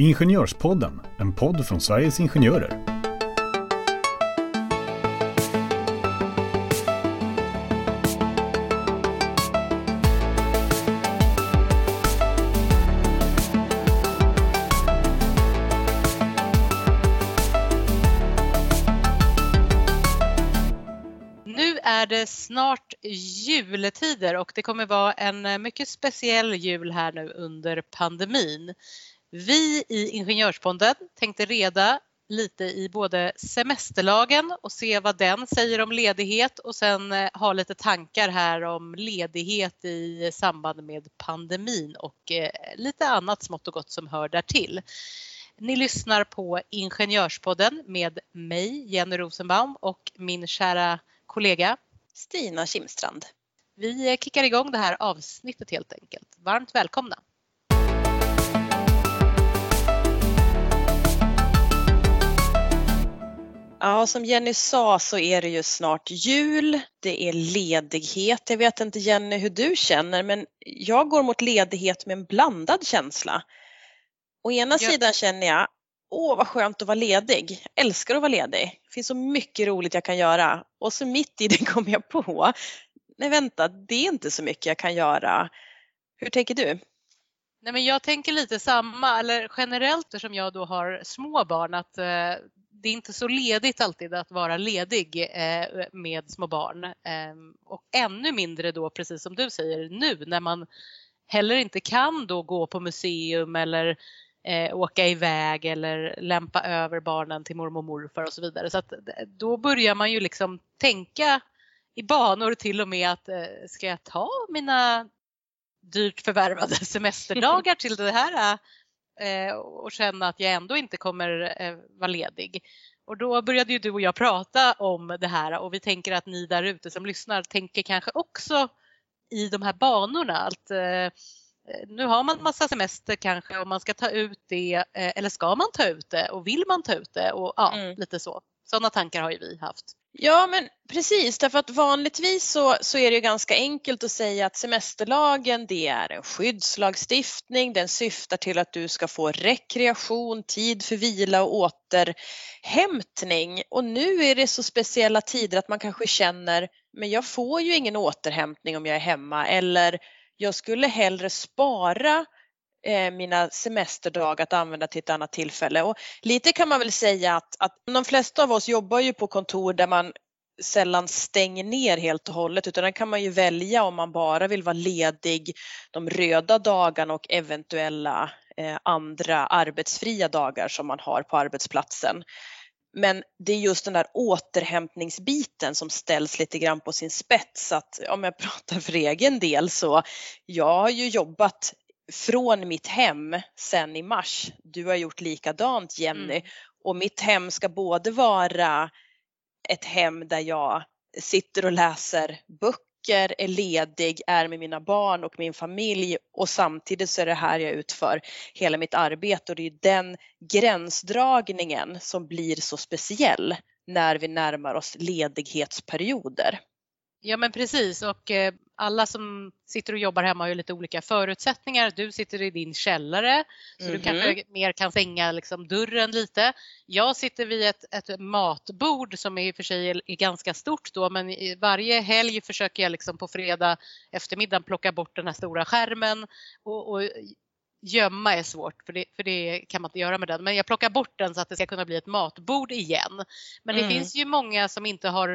Ingenjörspodden, en podd från Sveriges Ingenjörer. Nu är det snart juletider och det kommer vara en eh, mycket speciell jul här nu under pandemin. Vi i Ingenjörspodden tänkte reda lite i både semesterlagen och se vad den säger om ledighet och sen eh, ha lite tankar här om ledighet i samband med pandemin och eh, lite annat smått och gott som hör därtill. Ni lyssnar på Ingenjörspodden med mig, Jenny Rosenbaum och min kära kollega Stina Kimstrand. Vi kickar igång det här avsnittet helt enkelt. Varmt välkomna! Ja, som Jenny sa så är det ju snart jul. Det är ledighet. Jag vet inte Jenny hur du känner men jag går mot ledighet med en blandad känsla. Å ena Ja. sidan känner jag, åh vad skönt att vara ledig. Jag älskar att vara ledig. Det finns så mycket roligt jag kan göra. Och så mitt i det kommer jag på, nej vänta, det är inte så mycket jag kan göra. Hur tänker du? Nej, men jag tänker lite samma, eller generellt eftersom jag då har små barn att eh, det är inte så ledigt alltid att vara ledig eh, med små barn. Eh, och ännu mindre då, precis som du säger, nu när man heller inte kan då gå på museum eller eh, åka iväg eller lämpa över barnen till mormor och morfar och så vidare. Så att då börjar man ju liksom tänka i banor till och med att eh, ska jag ta mina dyrt förvärvade semesterdagar till det här eh, och känna att jag ändå inte kommer eh, vara ledig. Och då började ju du och jag prata om det här och vi tänker att ni där ute som lyssnar tänker kanske också i de här banorna. Att, eh, nu har man massa semester kanske och man ska ta ut det eh, eller ska man ta ut det och vill man ta ut det och ja, Mm. lite så. Sådana tankar har ju vi haft. Ja men precis. Därför att vanligtvis så, så är det ju ganska enkelt att säga att semesterlagen det är en skyddslagstiftning, den syftar till att du ska få rekreation, tid för vila och återhämtning. Och nu är det så speciella tider att man kanske känner men jag får ju ingen återhämtning om jag är hemma. Eller jag skulle hellre spara eh, Eh, mina semesterdagar att använda till ett annat tillfälle. Och lite kan man väl säga att, att de flesta av oss jobbar ju på kontor där man sällan stänger ner helt och hållet utan där kan man ju välja om man bara vill vara ledig de röda dagarna och eventuella eh, andra arbetsfria dagar som man har på arbetsplatsen. Men det är just den där återhämtningsbiten som ställs lite grann på sin spets. Att om jag pratar för egen del så jag har ju jobbat från mitt hem sen i mars. Du har gjort likadant Jenny. Mm. Och mitt hem ska både vara ett hem där jag sitter och läser böcker, är ledig, är med mina barn och min familj och samtidigt så är det här jag utför hela mitt arbete och det är den gränsdragningen som blir så speciell när vi närmar oss ledighetsperioder. Ja men precis och eh, alla som sitter och jobbar hemma har ju lite olika förutsättningar. Du sitter i din källare så du Mhm. kanske mer kan stänga liksom dörren lite. Jag sitter vid ett, ett matbord som i och för sig är, är ganska stort då men i varje helg försöker jag liksom på fredag eftermiddag plocka bort den här stora skärmen och, och gömma är svårt för det, för det kan man inte göra med den. Men jag plockar bort den så att det ska kunna bli ett matbord igen. Men det Mm. finns ju många som inte har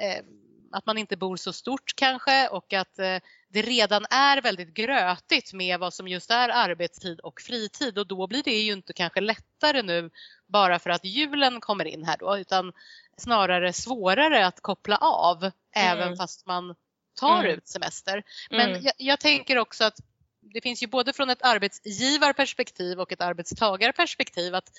eh, att man inte bor så stort kanske och att eh, det redan är väldigt grötigt med vad som just är arbetstid och fritid och då blir det ju inte kanske lättare nu bara för att julen kommer in här då utan snarare svårare att koppla av även fast man tar Mm. ut semester. Men Mm. jag, jag tänker också att det finns ju både från ett arbetsgivarperspektiv och ett arbetstagarperspektiv att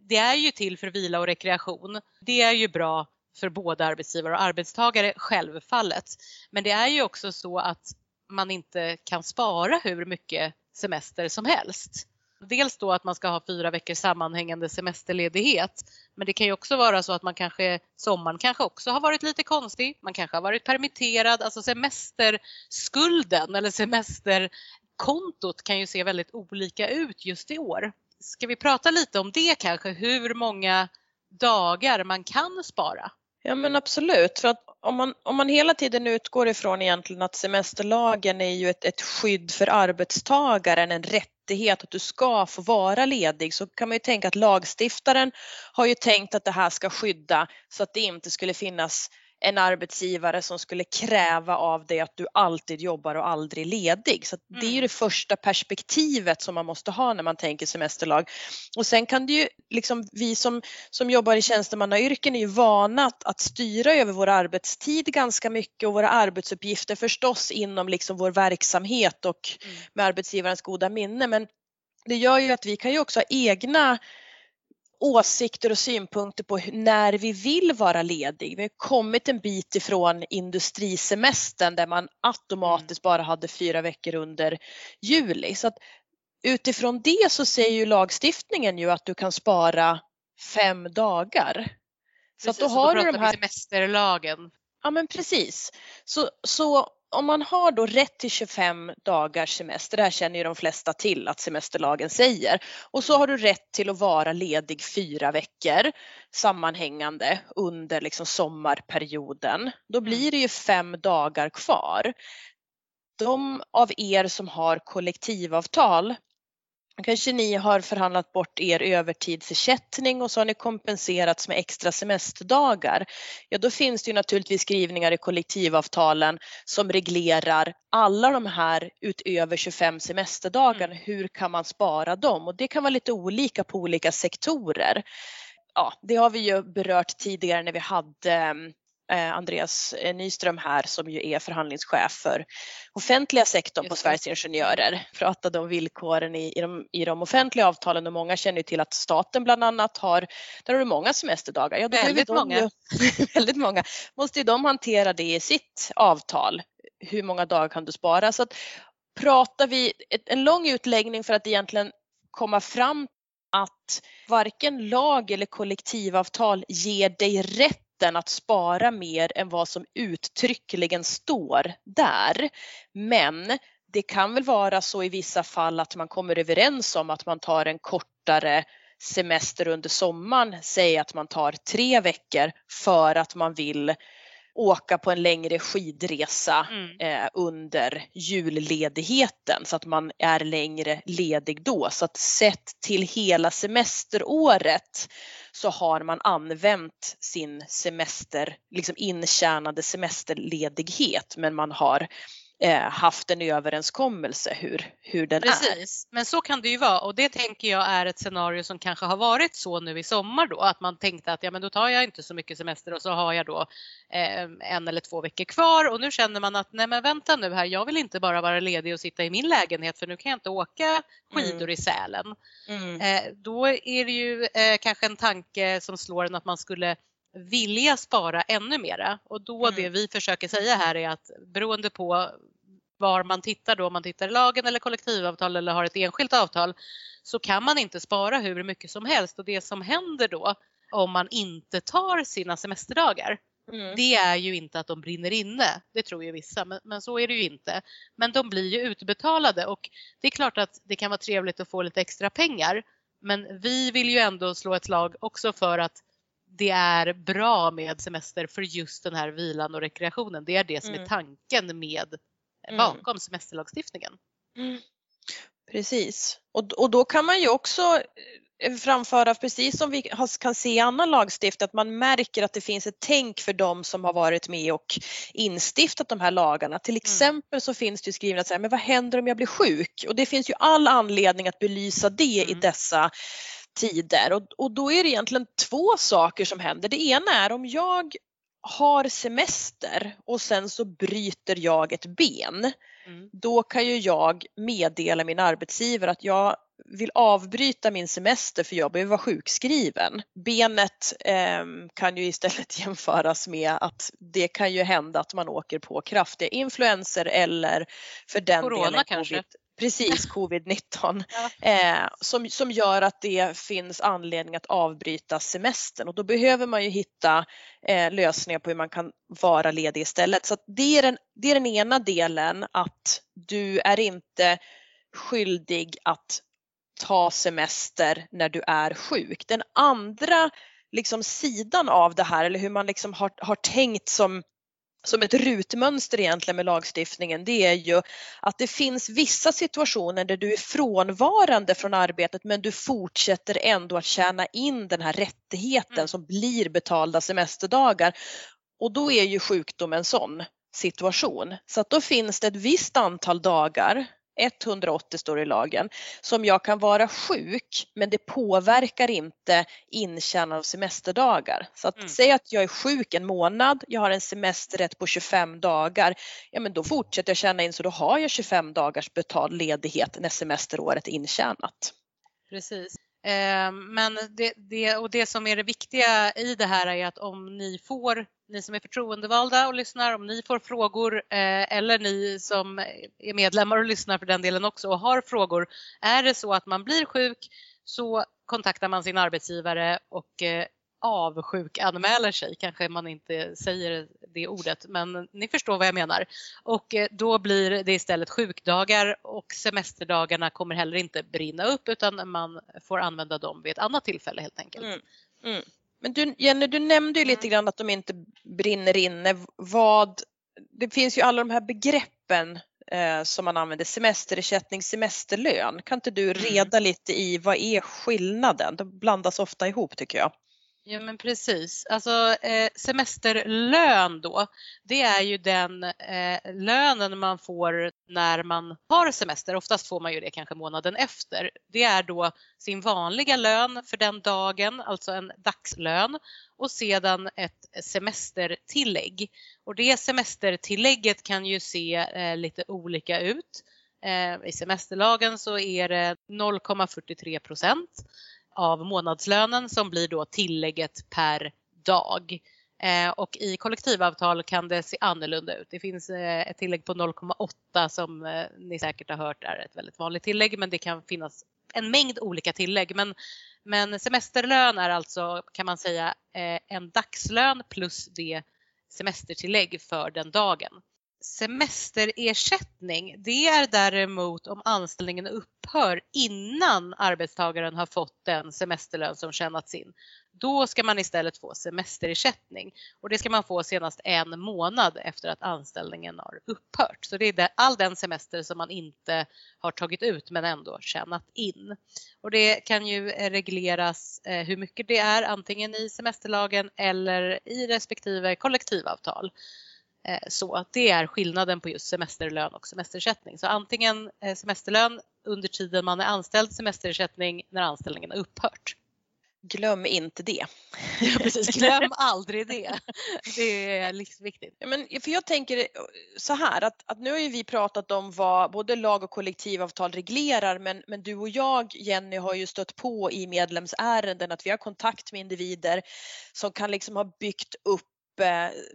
det är ju till för vila och rekreation. Det är ju bra för både arbetsgivare och arbetstagare självfallet. Men det är ju också så att man inte kan spara hur mycket semester som helst. Dels då att man ska ha fyra veckors sammanhängande semesterledighet. Men det kan ju också vara så att man kanske, sommaren kanske också har varit lite konstig. Man kanske har varit permitterad. Alltså semesterskulden eller semesterkontot kan ju se väldigt olika ut just i år. ska vi prata lite om det kanske, hur många dagar man kan spara? Ja men absolut, för att om man, om man hela tiden utgår ifrån egentligen att semesterlagen är ju ett, ett skydd för arbetstagaren, en rättighet att du ska få vara ledig så kan man ju tänka att lagstiftaren har ju tänkt att det här ska skydda så att det inte skulle finnas en arbetsgivare som skulle kräva av dig att du alltid jobbar och aldrig ledig. Så det är ju mm. det första perspektivet som man måste ha när man tänker semesterlag. Och sen kan det ju, liksom vi som, som jobbar i tjänstemannayrken är ju vana att, att styra över vår arbetstid ganska mycket och våra arbetsuppgifter förstås inom liksom vår verksamhet och mm. med arbetsgivarens goda minne. Men det gör ju att vi kan ju också ha egna åsikter och synpunkter på när vi vill vara ledig. Vi har kommit en bit ifrån industrisemestern där man automatiskt bara hade fyra veckor under juli. Så att utifrån det så säger ju lagstiftningen ju att du kan spara fem dagar. Precis, så att då har då du de här semesterlagen. Ja men precis. Så, så om man har då rätt till 25 dagars semester, det här känner ju de flesta till att semesterlagen säger, och så har du rätt till att vara ledig fyra veckor sammanhängande under liksom sommarperioden. Då mm. blir det ju fem dagar kvar. De av er som har kollektivavtal Kanske ni har förhandlat bort er övertidsersättning och så har ni kompenserats med extra semesterdagar. Ja, då finns det ju naturligtvis skrivningar i kollektivavtalen som reglerar alla de här utöver 25 semesterdagar. Mm. Hur kan man spara dem? Och det kan vara lite olika på olika sektorer. Ja, det har vi ju berört tidigare när vi hade Eh, Andreas eh, Nyström här som ju är förhandlingschef för offentliga sektorn på Sveriges Ingenjörer pratade om villkoren i, i, de, i de offentliga avtalen och många känner till att staten bland annat har, där har du många semesterdagar. Ja, väldigt många. Ju, väldigt många. Måste ju de hantera det i sitt avtal. Hur många dagar kan du spara? Så att pratar vi, ett, en lång utläggning för att egentligen komma fram att varken lag eller kollektivavtal ger dig rätt rätten att spara mer än vad som uttryckligen står där. Men det kan väl vara så i vissa fall att man kommer överens om att man tar en kortare semester under sommaren, säg att man tar tre veckor för att man vill åka på en längre skidresa mm. eh, under julledigheten så att man är längre ledig då. Så att sett till hela semesteråret så har man använt sin semester, liksom intjänade semesterledighet men man har haft en överenskommelse hur, hur den Precis. är. Men så kan det ju vara och det tänker jag är ett scenario som kanske har varit så nu i sommar då att man tänkte att ja men då tar jag inte så mycket semester och så har jag då eh, en eller två veckor kvar och nu känner man att nej men vänta nu här jag vill inte bara vara ledig och sitta i min lägenhet för nu kan jag inte åka skidor mm. i Sälen. Mm. Eh, då är det ju eh, kanske en tanke som slår en att man skulle vilja spara ännu mera och då mm. det vi försöker säga här är att beroende på var man tittar då, om man tittar i lagen eller kollektivavtal eller har ett enskilt avtal, så kan man inte spara hur mycket som helst och det som händer då om man inte tar sina semesterdagar, mm. det är ju inte att de brinner inne, det tror ju vissa, men, men, så är det ju inte. Men de blir ju utbetalade och det är klart att det kan vara trevligt att få lite extra pengar, men vi vill ju ändå slå ett slag också för att det är bra med semester för just den här vilan och rekreationen. Det är det som mm. är tanken med mm. bakom semesterlagstiftningen. Mm. Precis, och, och då kan man ju också eh, framföra, precis som vi kan se i annan lagstiftning, att man märker att det finns ett tänk för dem som har varit med och instiftat de här lagarna. Till mm. exempel så finns det skrivet så här, men vad händer om jag blir sjuk? Och det finns ju all anledning att belysa det mm. i dessa tider och, och då är det egentligen två saker som händer. Det ena är om jag har semester och sen så bryter jag ett ben, mm. då kan ju jag meddela min arbetsgivare att jag vill avbryta min semester för jag behöver vara sjukskriven. Benet eh, kan ju istället jämföras med att det kan ju hända att man åker på kraftiga influenser eller för den Corona delen kanske? Precis, covid-19. Ja. Eh, som, som gör att det finns anledning att avbryta semestern och då behöver man ju hitta eh, lösningar på hur man kan vara ledig istället. Så det, är den, det är den ena delen att du är inte skyldig att ta semester när du är sjuk. Den andra liksom sidan av det här eller hur man liksom har, har tänkt som som ett rutmönster egentligen med lagstiftningen det är ju att det finns vissa situationer där du är frånvarande från arbetet men du fortsätter ändå att tjäna in den här rättigheten mm. som blir betalda semesterdagar. Och då är ju sjukdom en sån situation. Så att då finns det ett visst antal dagar 180 står i lagen, som jag kan vara sjuk men det påverkar inte intjänande av semesterdagar. Så att mm. säga att jag är sjuk en månad, jag har en semesterrätt på 25 dagar, ja men då fortsätter jag tjäna in så då har jag 25 dagars betald ledighet när semesteråret är intjänat. Precis. Ehm, men det, det, och det som är det viktiga i det här är att om ni får, ni som är förtroendevalda och lyssnar, om ni får frågor eh, eller ni som är medlemmar och lyssnar för den delen också och har frågor. Är det så att man blir sjuk så kontaktar man sin arbetsgivare och eh, avsjukanmäler sig, kanske man inte säger det ordet, men ni förstår vad jag menar. Och eh, då blir det istället sjukdagar och semesterdagarna kommer heller inte brinna upp utan man får använda dem vid ett annat tillfälle helt enkelt. Mm. Mm. Men du, Jenny, du nämnde ju lite mm. grann att de inte brinner inne. Vad, det finns ju alla de här begreppen eh, som man använder, semesterersättning, semesterlön. Kan inte du mm. reda lite i vad är skillnaden? De blandas ofta ihop tycker jag. Ja men precis. Alltså eh, semesterlön då, det är ju den eh, lönen man får när man har semester. Oftast får man ju det kanske månaden efter. Det är då sin vanliga lön för den dagen, alltså en dagslön och sedan ett semestertillägg. Och det semestertillägget kan ju se eh, lite olika ut. Eh, I semesterlagen så är det 0,43 procent av månadslönen som blir då tillägget per dag. Eh, och i kollektivavtal kan det se annorlunda ut. Det finns eh, ett tillägg på 0,8 som eh, ni säkert har hört är ett väldigt vanligt tillägg men det kan finnas en mängd olika tillägg. Men, men semesterlön är alltså kan man säga eh, en dagslön plus det semestertillägg för den dagen. Semesterersättning, det är däremot om anställningen upphör innan arbetstagaren har fått den semesterlön som tjänats in. Då ska man istället få semesterersättning och det ska man få senast en månad efter att anställningen har upphört. Så det är all den semester som man inte har tagit ut men ändå tjänat in. Och det kan ju regleras eh, hur mycket det är antingen i semesterlagen eller i respektive kollektivavtal. Eh, så det är skillnaden på just semesterlön och semesterersättning. Så antingen eh, semesterlön under tiden man är anställd, semesterersättning när anställningen har upphört. Glöm inte det. Ja, precis, glöm aldrig det. Det är livsviktigt. Ja, men för jag tänker eh, så här att, att nu har ju vi pratat om vad både lag och kollektivavtal reglerar men, men du och jag Jenny har ju stött på i medlemsärenden att vi har kontakt med individer som kan liksom ha byggt upp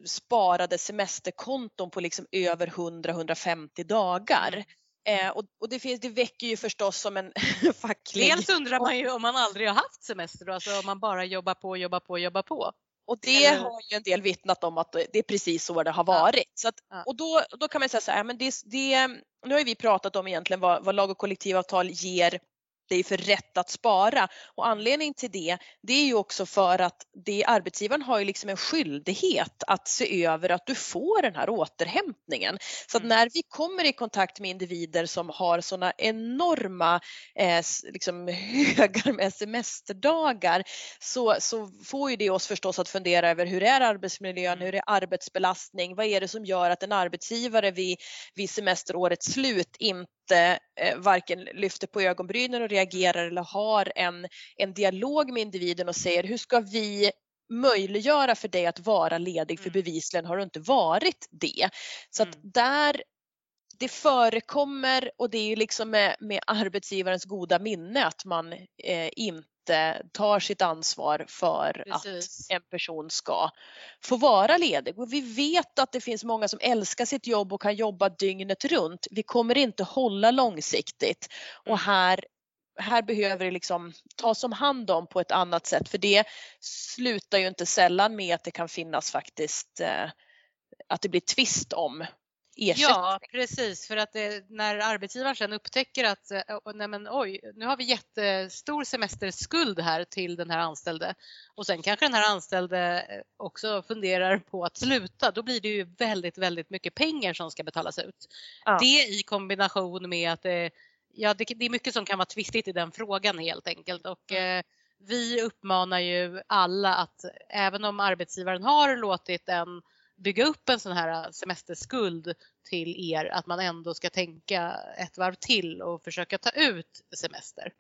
sparade semesterkonton på liksom över 100-150 dagar. Mm. Eh, och, och, det, finns, det väcker ju förstås som en facklig... Dels undrar man ju om man aldrig har haft semester, alltså om man bara jobbar på, jobbar på, jobbar på. Och det Eller... har ju en del vittnat om att det är precis så det har varit. Ja. Så att, och då, då kan man säga så här, men det, det, nu har vi pratat om egentligen vad, vad lag och kollektivavtal ger dig för rätt att spara. Och anledningen till det, det är ju också för att det, arbetsgivaren har ju liksom en skyldighet att se över att du får den här återhämtningen. Så att mm. när vi kommer i kontakt med individer som har sådana enorma eh, liksom högar med semesterdagar så, så får ju det oss förstås att fundera över hur är arbetsmiljön, mm. hur är arbetsbelastning, vad är det som gör att en arbetsgivare vid, vid semesterårets slut inte inte eh, varken lyfter på ögonbrynen och reagerar eller har en, en dialog med individen och säger hur ska vi möjliggöra för dig att vara ledig för mm. bevisligen har du inte varit det. Så att mm. där det förekommer och det är liksom med, med arbetsgivarens goda minne att man eh, inte inte tar sitt ansvar för Precis. att en person ska få vara ledig. Och vi vet att det finns många som älskar sitt jobb och kan jobba dygnet runt. Vi kommer inte hålla långsiktigt och mm. här här behöver det liksom tas om hand om på ett annat sätt för det slutar ju inte sällan med att det kan finnas faktiskt eh, att det blir tvist om ersättning. Ja, precis. För att det, när arbetsgivaren sen upptäcker att nej men, oj, nu har vi jättestor semesterskuld här till den här anställde och sen kanske den här anställde också funderar på att sluta, då blir det ju väldigt, väldigt mycket pengar som ska betalas ut. Ja. Det i kombination med att det, ja, det, det, är mycket som kan vara tvistigt i den frågan helt enkelt och mm. eh, vi uppmanar ju alla att även om arbetsgivaren har låtit en bygga upp en sån här semesterskuld till er att man ändå ska tänka ett varv till och försöka ta ut semester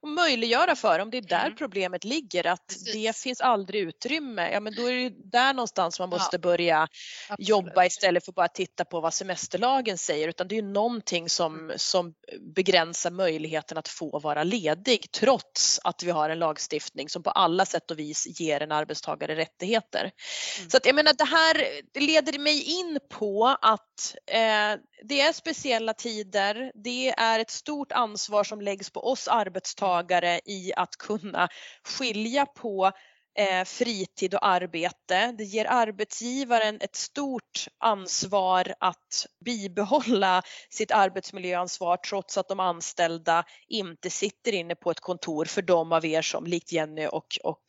och möjliggöra för om det är där mm. problemet ligger att Precis. det finns aldrig utrymme. Ja men då är det där någonstans man måste ja. börja Absolut. jobba istället för bara att titta på vad semesterlagen säger utan det är någonting som, mm. som begränsar möjligheten att få vara ledig trots att vi har en lagstiftning som på alla sätt och vis ger en arbetstagare rättigheter. Mm. Så att jag menar det här det leder mig in på att eh, det är speciella tider. Det är ett stort ansvar som läggs på oss arbetstagare i att kunna skilja på eh, fritid och arbete. Det ger arbetsgivaren ett stort ansvar att bibehålla sitt arbetsmiljöansvar trots att de anställda inte sitter inne på ett kontor för de av er som likt Jenny och, och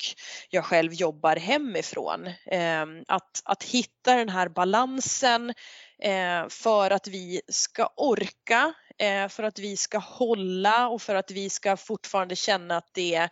jag själv jobbar hemifrån. Ehm, att, att hitta den här balansen eh, för att vi ska orka, för att vi ska hålla och för att vi ska fortfarande känna att det,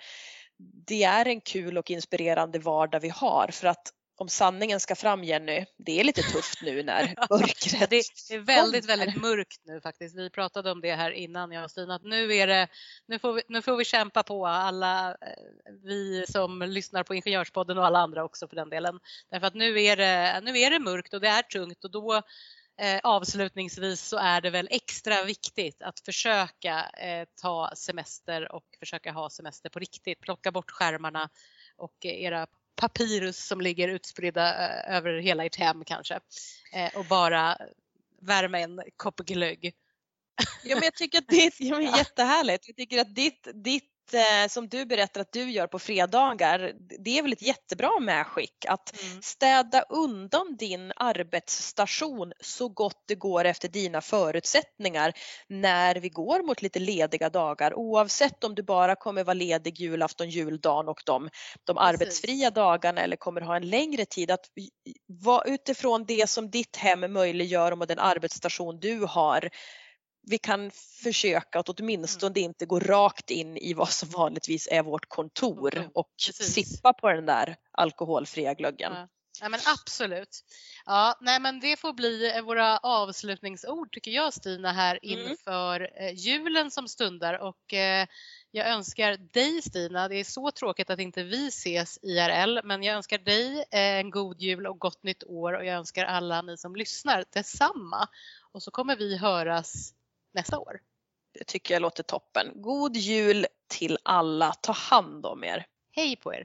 det är en kul och inspirerande vardag vi har. För att om sanningen ska fram Jenny, det är lite tufft nu när mörkret Det är väldigt, väldigt mörkt nu faktiskt. Vi pratade om det här innan jag och Stina, att nu, är det, nu, får vi, nu får vi kämpa på alla eh, vi som lyssnar på Ingenjörspodden och alla andra också för den delen. Därför att nu är det, nu är det mörkt och det är tungt och då eh, avslutningsvis så är det väl extra viktigt att försöka eh, ta semester och försöka ha semester på riktigt. Plocka bort skärmarna och era papyrus som ligger utspridda eh, över hela ert hem kanske eh, och bara värma en kopp glögg. Ja, men jag tycker att det är jättehärligt. Jag tycker att ditt, ditt som du berättar att du gör på fredagar, det är väl ett jättebra medskick att mm. städa undan din arbetsstation så gott det går efter dina förutsättningar när vi går mot lite lediga dagar oavsett om du bara kommer vara ledig julafton, juldagen och de, de arbetsfria dagarna eller kommer ha en längre tid. Att vara utifrån det som ditt hem möjliggör och den arbetsstation du har vi kan försöka att åtminstone mm. inte gå rakt in i vad som vanligtvis är vårt kontor och Precis. sippa på den där alkoholfria glöggen. Ja. ja. men absolut. Ja, nej men det får bli våra avslutningsord tycker jag Stina här mm. inför mm. julen som stundar och eh, jag önskar dig Stina, det är så tråkigt att inte vi ses IRL, men jag önskar dig eh, en god jul och gott nytt år och jag önskar alla ni som lyssnar detsamma. Och så kommer vi höras nästa år. Det tycker jag låter toppen. God jul till alla. Ta hand om er. Hej på er!